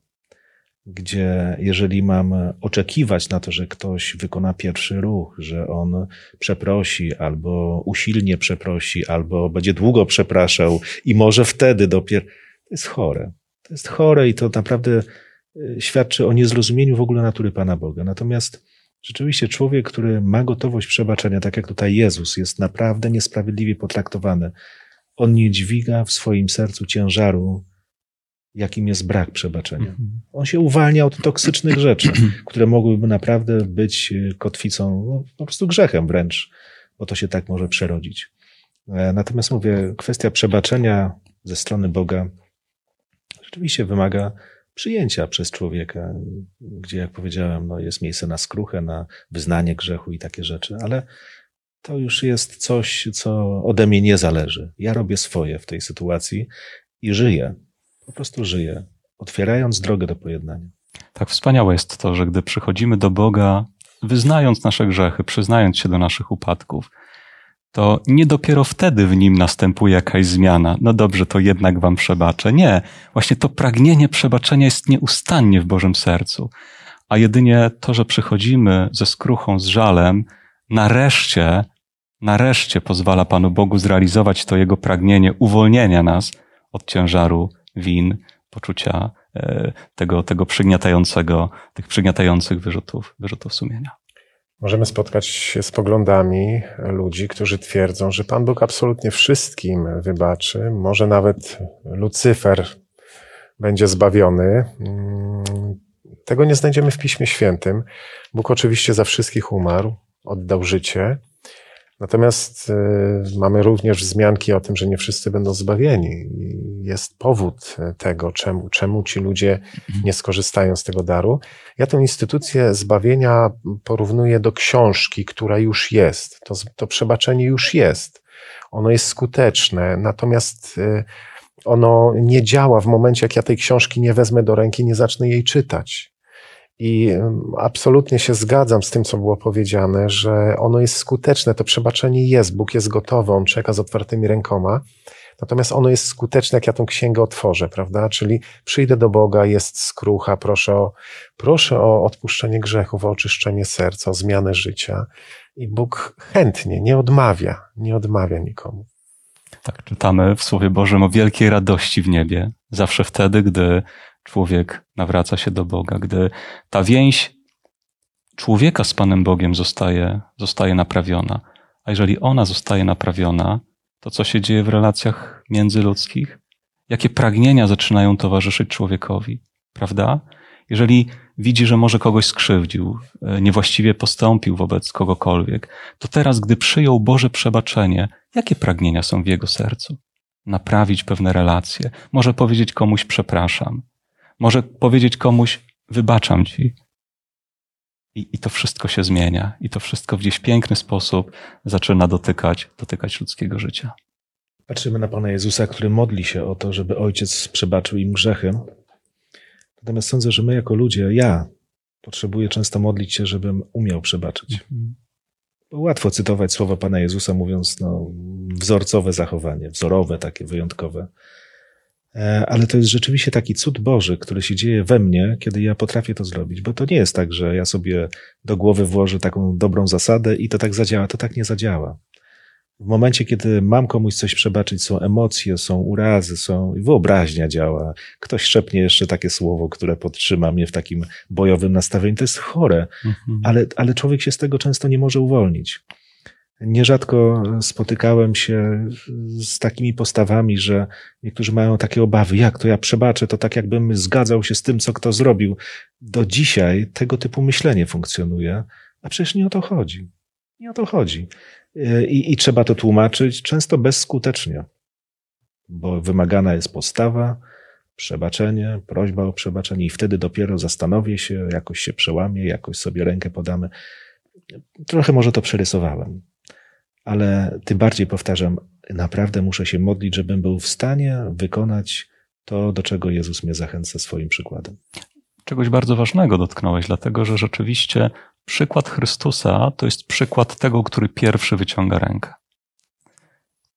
gdzie jeżeli mam oczekiwać na to, że ktoś wykona pierwszy ruch, że on przeprosi, albo usilnie przeprosi, albo będzie długo przepraszał i może wtedy dopiero. To jest chore. To jest chore i to naprawdę y, świadczy o niezrozumieniu w ogóle natury Pana Boga. Natomiast rzeczywiście człowiek, który ma gotowość przebaczenia, tak jak tutaj Jezus, jest naprawdę niesprawiedliwie potraktowany. On nie dźwiga w swoim sercu ciężaru jakim jest brak przebaczenia. Mhm. On się uwalnia od toksycznych rzeczy, które mogłyby naprawdę być e, kotwicą, no, po prostu grzechem wręcz, bo to się tak może przerodzić. E, natomiast mówię, kwestia przebaczenia ze strony Boga rzeczywiście wymaga przyjęcia przez człowieka, gdzie, jak powiedziałem, no jest miejsce na skruchę, na wyznanie grzechu i takie rzeczy, ale to już jest coś, co ode mnie nie zależy. Ja robię swoje w tej sytuacji i żyję po prostu żyje, otwierając drogę do pojednania. Tak wspaniałe jest to, że gdy przychodzimy do Boga, wyznając nasze grzechy, przyznając się do naszych upadków, to nie dopiero wtedy w nim następuje jakaś zmiana. No dobrze, to jednak wam przebaczę. Nie. Właśnie to pragnienie przebaczenia jest nieustannie w Bożym sercu. A jedynie to, że przychodzimy ze skruchą, z żalem, nareszcie, nareszcie pozwala Panu Bogu zrealizować to Jego pragnienie uwolnienia nas od ciężaru win, poczucia e, tego, tego przygniatającego, tych przygniatających wyrzutów, wyrzutów sumienia. Możemy spotkać się z poglądami ludzi, którzy twierdzą, że Pan Bóg absolutnie wszystkim wybaczy. Może nawet Lucyfer będzie zbawiony. Mm, Tego nie znajdziemy w Piśmie Świętym. Bóg oczywiście za wszystkich umarł, oddał życie. Natomiast y, mamy również wzmianki o tym, że nie wszyscy będą zbawieni. Jest powód tego, czemu, czemu ci ludzie nie skorzystają z tego daru. Ja tę instytucję zbawienia porównuję do książki, która już jest. To, to przebaczenie już jest. Ono jest skuteczne, natomiast y, ono nie działa w momencie, jak ja tej książki nie wezmę do ręki, nie zacznę jej czytać. I absolutnie się zgadzam z tym, co było powiedziane, że ono jest skuteczne, to przebaczenie jest, Bóg jest gotowy, on czeka z otwartymi rękoma. Natomiast ono jest skuteczne, jak ja tą księgę otworzę, prawda? Czyli przyjdę do Boga, jest skrucha, proszę o, proszę o odpuszczenie grzechów, o oczyszczenie serca, o zmianę życia. I Bóg chętnie, nie odmawia, nie odmawia nikomu. Tak, czytamy w Słowie Bożym o wielkiej radości w niebie. Zawsze wtedy, gdy człowiek nawraca się do Boga, gdy ta więź człowieka z Panem Bogiem zostaje, zostaje naprawiona. A jeżeli ona zostaje naprawiona, to co się dzieje w relacjach międzyludzkich? Jakie pragnienia zaczynają towarzyszyć człowiekowi, prawda? Jeżeli widzi, że może kogoś skrzywdził, e, niewłaściwie postąpił wobec kogokolwiek, to teraz, gdy przyjął Boże przebaczenie, jakie pragnienia są w jego sercu? Naprawić pewne relacje, może powiedzieć komuś przepraszam, może powiedzieć komuś wybaczam ci. I, I to wszystko się zmienia, i to wszystko w gdzieś piękny sposób zaczyna dotykać, dotykać ludzkiego życia. Patrzymy na Pana Jezusa, który modli się o to, żeby Ojciec przebaczył im grzechy. Natomiast sądzę, że my jako ludzie, ja potrzebuję często modlić się, żebym umiał przebaczyć. Mhm. Bo łatwo cytować słowa Pana Jezusa, mówiąc no, wzorcowe zachowanie, wzorowe, takie wyjątkowe. E, ale to jest rzeczywiście taki cud Boży, który się dzieje we mnie, kiedy ja potrafię to zrobić. Bo to nie jest tak, że ja sobie do głowy włożę taką dobrą zasadę i to tak zadziała. To tak nie zadziała. W momencie, kiedy mam komuś coś przebaczyć, są emocje, są urazy, są wyobraźnia działa. Ktoś szepnie jeszcze takie słowo, które podtrzyma mnie w takim bojowym nastawieniu. To jest chore, mhm. ale, ale człowiek się z tego często nie może uwolnić. Nierzadko spotykałem się z takimi postawami, że niektórzy mają takie obawy, jak to ja przebaczę, to tak jakbym zgadzał się z tym, co kto zrobił. Do dzisiaj tego typu myślenie funkcjonuje, a przecież nie o to chodzi. Nie o to chodzi. I, I trzeba to tłumaczyć często bezskutecznie, bo wymagana jest postawa, przebaczenie, prośba o przebaczenie, i wtedy dopiero zastanowię się, jakoś się przełamię, jakoś sobie rękę podamy. Trochę może to przerysowałem, ale tym bardziej powtarzam, naprawdę muszę się modlić, żebym był w stanie wykonać to, do czego Jezus mnie zachęca swoim przykładem. Czegoś bardzo ważnego dotknąłeś, dlatego że rzeczywiście przykład Chrystusa to jest przykład tego, który pierwszy wyciąga rękę.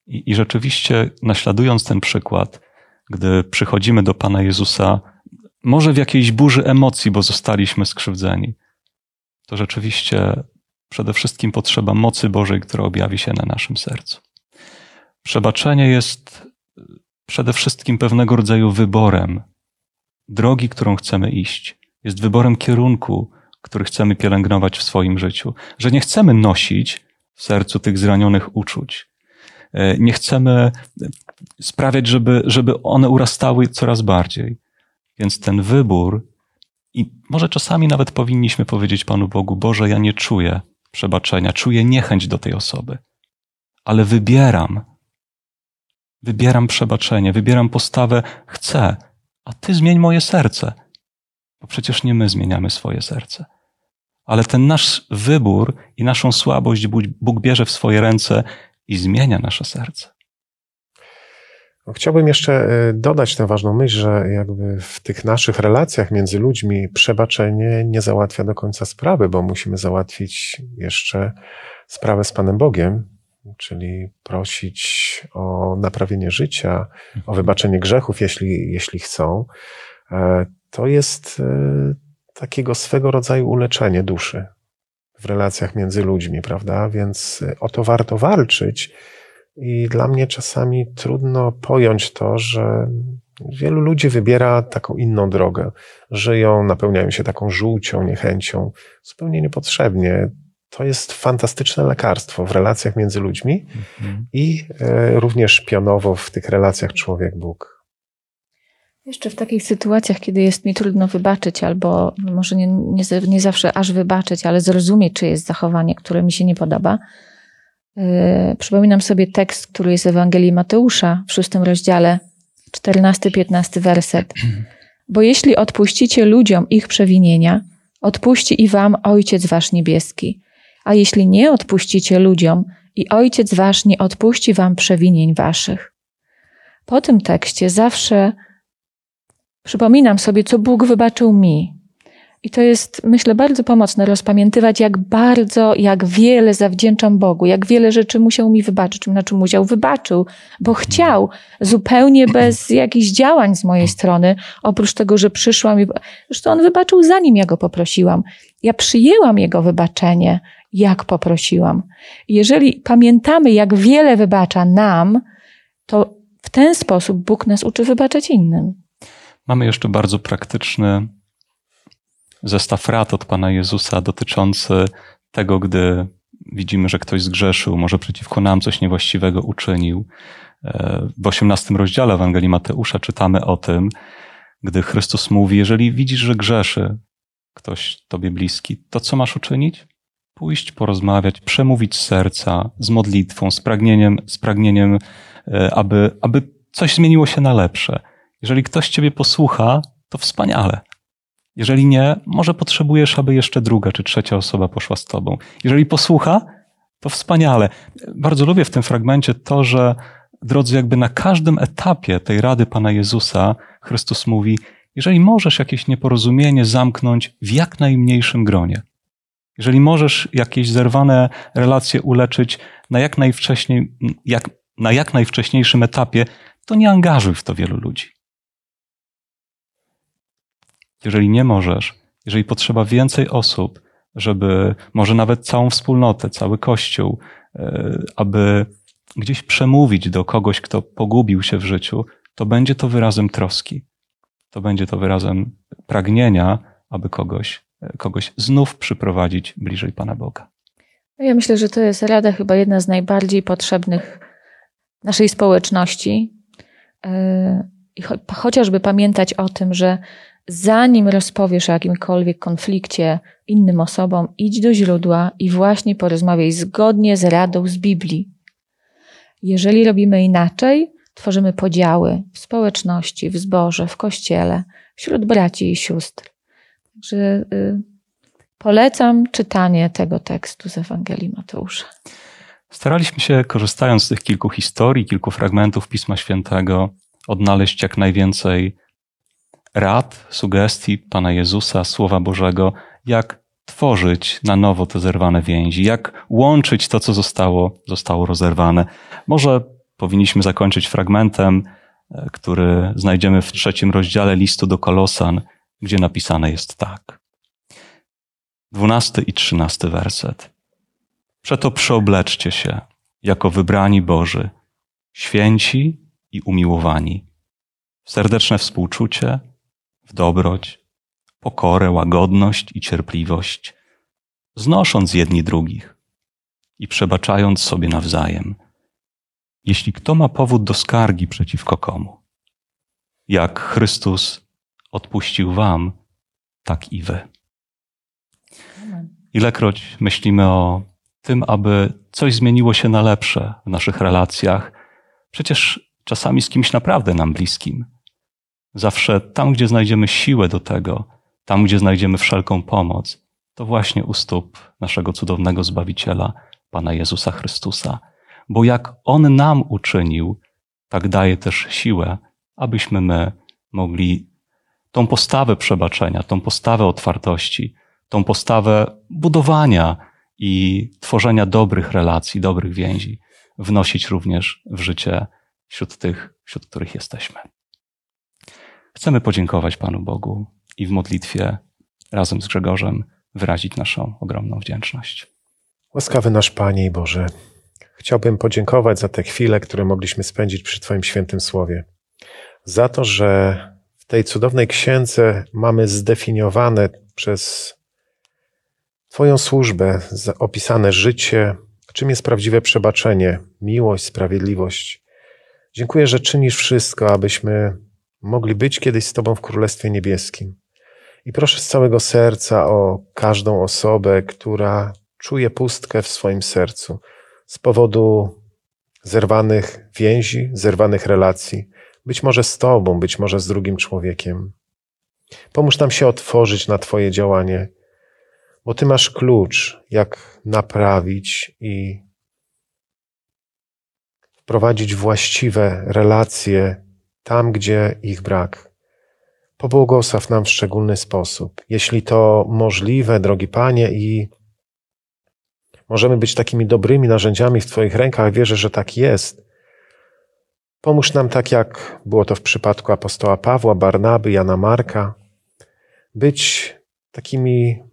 I, I, rzeczywiście, naśladując ten przykład, gdy przychodzimy do Pana Jezusa, może w jakiejś burzy emocji, bo zostaliśmy skrzywdzeni, to rzeczywiście przede wszystkim potrzeba mocy Bożej, która objawi się na naszym sercu. Przebaczenie jest przede wszystkim pewnego rodzaju wyborem drogi, którą chcemy iść. Jest wyborem kierunku, który chcemy pielęgnować w swoim życiu. Że nie chcemy nosić w sercu tych zranionych uczuć. E, nie chcemy sprawiać, żeby, żeby one urastały coraz bardziej. Więc ten wybór, i może czasami nawet powinniśmy powiedzieć Panu Bogu: Boże, ja nie czuję przebaczenia, czuję niechęć do tej osoby, ale wybieram, wybieram przebaczenie, wybieram postawę, chcę, a Ty zmień moje serce. Bo przecież nie my zmieniamy swoje serce. Ale ten nasz wybór i naszą słabość Bóg bierze w swoje ręce i zmienia nasze serce. No, chciałbym jeszcze e, dodać tę ważną myśl, że jakby w tych naszych relacjach między ludźmi przebaczenie nie załatwia do końca sprawy, bo musimy załatwić jeszcze sprawę z Panem Bogiem, czyli prosić o naprawienie życia, o wybaczenie grzechów, jeśli, jeśli chcą. E, to jest e, takiego swego rodzaju uleczenie duszy w relacjach między ludźmi, prawda? Więc o to warto walczyć. I dla mnie czasami trudno pojąć to, że wielu ludzi wybiera taką inną drogę. Żyją, napełniają się taką żółcią, niechęcią, zupełnie niepotrzebnie. To jest fantastyczne lekarstwo w relacjach między ludźmi mhm. i e, również pionowo w tych relacjach człowiek-Bóg. Jeszcze w takich sytuacjach, kiedy jest mi trudno wybaczyć, albo może nie, nie, nie zawsze aż wybaczyć, ale zrozumieć, czy jest zachowanie, które mi się nie podoba, przypominam sobie tekst, który jest w Ewangelii Mateusza w szóstym rozdziale, 14-15 werset. Bo jeśli odpuścicie ludziom ich przewinienia, odpuści i wam Ojciec Wasz Niebieski. A jeśli nie odpuścicie ludziom, i Ojciec Wasz nie odpuści wam przewinień Waszych. Po tym tekście zawsze przypominam sobie, co Bóg wybaczył mi. I to jest, myślę, bardzo pomocne rozpamiętywać, jak bardzo, jak wiele zawdzięczam Bogu, jak wiele rzeczy musiał mi wybaczyć, znaczy musiał, wybaczył, bo chciał, zupełnie bez jakichś działań z mojej strony, oprócz tego, że przyszłam i, zresztą on wybaczył zanim ja go poprosiłam. Ja przyjęłam jego wybaczenie, jak poprosiłam. Jeżeli pamiętamy, jak wiele wybacza nam, to w ten sposób Bóg nas uczy wybaczać innym. Mamy jeszcze bardzo praktyczny zestaw rad od Pana Jezusa dotyczący tego, gdy widzimy, że ktoś zgrzeszył, może przeciwko nam coś niewłaściwego uczynił. E, w osiemnastym rozdziale Ewangelii Mateusza czytamy o tym, gdy Chrystus mówi, jeżeli widzisz, że grzeszy ktoś tobie bliski, to co masz uczynić? Pójść, porozmawiać, przemówić serca, z modlitwą, z pragnieniem, z pragnieniem e, aby, aby coś zmieniło się na lepsze. Jeżeli ktoś ciebie posłucha, to wspaniale. Jeżeli nie, może potrzebujesz, aby jeszcze druga czy trzecia osoba poszła z tobą. Jeżeli posłucha, to wspaniale. Bardzo lubię w tym fragmencie to, że drodzy, jakby na każdym etapie tej rady Pana Jezusa, Chrystus mówi, jeżeli możesz jakieś nieporozumienie zamknąć w jak najmniejszym gronie, jeżeli możesz jakieś zerwane relacje uleczyć na jak, najwcześniej, jak, na jak najwcześniejszym etapie, to nie angażuj w to wielu ludzi. Jeżeli nie możesz, jeżeli potrzeba więcej osób, żeby może nawet całą wspólnotę, cały kościół, e, aby gdzieś przemówić do kogoś, kto pogubił się w życiu, to będzie to wyrazem troski. To będzie to wyrazem pragnienia, aby kogoś, e, kogoś znów przyprowadzić bliżej Pana Boga. No ja myślę, że to jest rada chyba jedna z najbardziej potrzebnych naszej społeczności. E, I chociażby pamiętać o tym, że zanim rozpowiesz o jakimkolwiek konflikcie innym osobom, idź do źródła i właśnie porozmawiaj zgodnie z radą z Biblii. Jeżeli robimy inaczej, tworzymy podziały w społeczności, w zborze, w kościele, wśród braci i sióstr. Także y, polecam czytanie tego tekstu z Ewangelii Mateusza. Staraliśmy się, korzystając z tych kilku historii, kilku fragmentów Pisma Świętego, odnaleźć jak najwięcej rad, sugestii Pana Jezusa, Słowa Bożego, jak tworzyć na nowo te zerwane więzi, jak łączyć to, co zostało, zostało rozerwane. Może powinniśmy zakończyć fragmentem, e, który znajdziemy w trzecim rozdziale listu do Kolosan, gdzie napisane jest tak. Dwunasty i trzynasty werset. Przeto przeobleczcie się jako wybrani Boży, święci i umiłowani, serdeczne współczucie, w dobroć, pokorę, łagodność i cierpliwość, znosząc jedni drugich i przebaczając sobie nawzajem, jeśli kto ma powód do skargi przeciwko komu. Jak Chrystus odpuścił wam, tak i wy. Ilekroć myślimy o tym, aby coś zmieniło się na lepsze w naszych relacjach, przecież czasami z kimś naprawdę nam bliskim, Zawsze tam, gdzie znajdziemy siłę do tego, tam, gdzie znajdziemy wszelką pomoc, to właśnie u stóp naszego cudownego Zbawiciela, Pana Jezusa Chrystusa. Bo jak On nam uczynił, tak daje też siłę, abyśmy my mogli tą postawę przebaczenia, tą postawę otwartości, tą postawę budowania i tworzenia dobrych relacji, dobrych więzi wnosić również w życie wśród tych, wśród których jesteśmy. Chcemy podziękować Panu Bogu i w modlitwie razem z Grzegorzem wyrazić naszą ogromną wdzięczność. Łaskawy nasz Panie i Boże, chciałbym podziękować za te chwile, które mogliśmy spędzić przy Twoim świętym słowie. Za to, że w tej cudownej księdze mamy zdefiniowane przez Twoją służbę opisane życie, czym jest prawdziwe przebaczenie, miłość, sprawiedliwość. Dziękuję, że czynisz wszystko, abyśmy mogli być kiedyś z Tobą w Królestwie Niebieskim. I proszę z całego serca o każdą osobę, która czuje pustkę w swoim sercu z powodu zerwanych więzi, zerwanych relacji, być może z Tobą, być może z drugim człowiekiem. Pomóż nam się otworzyć na Twoje działanie, bo Ty masz klucz, jak naprawić i wprowadzić właściwe relacje tam, gdzie ich brak. Pobłogosław nam w szczególny sposób. Jeśli to możliwe, drogi Panie, i możemy być takimi dobrymi narzędziami w Twoich rękach, wierzę, że tak jest. Pomóż nam tak, jak było to w przypadku apostoła Pawła, Barnaby, Jana Marka, być takimi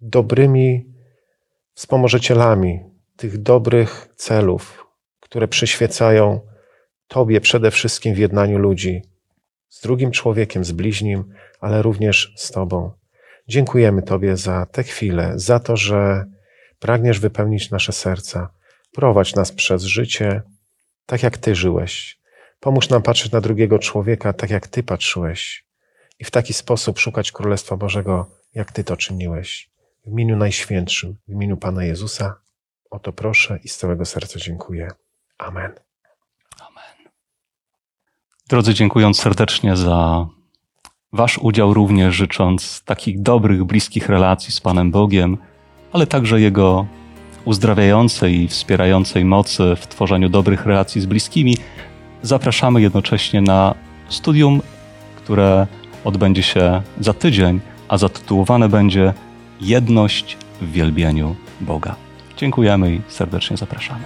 dobrymi wspomożycielami tych dobrych celów, które przyświecają Tobie przede wszystkim w jednaniu ludzi, z drugim człowiekiem, z bliźnim, ale również z Tobą. Dziękujemy Tobie za te chwile, za to, że pragniesz wypełnić nasze serca. Prowadź nas przez życie tak, jak Ty żyłeś. Pomóż nam patrzeć na drugiego człowieka tak, jak Ty patrzyłeś i w taki sposób szukać Królestwa Bożego, jak Ty to czyniłeś. W imieniu Najświętszym, w imieniu Pana Jezusa, o to proszę i z całego serca dziękuję. Amen. Drodzy, dziękując serdecznie za Wasz udział, również życząc takich dobrych, bliskich relacji z Panem Bogiem, ale także Jego uzdrawiającej i wspierającej mocy w tworzeniu dobrych relacji z bliskimi, zapraszamy jednocześnie na studium, które odbędzie się za tydzień, a zatytułowane będzie Jedność w wielbieniu Boga. Dziękujemy i serdecznie zapraszamy.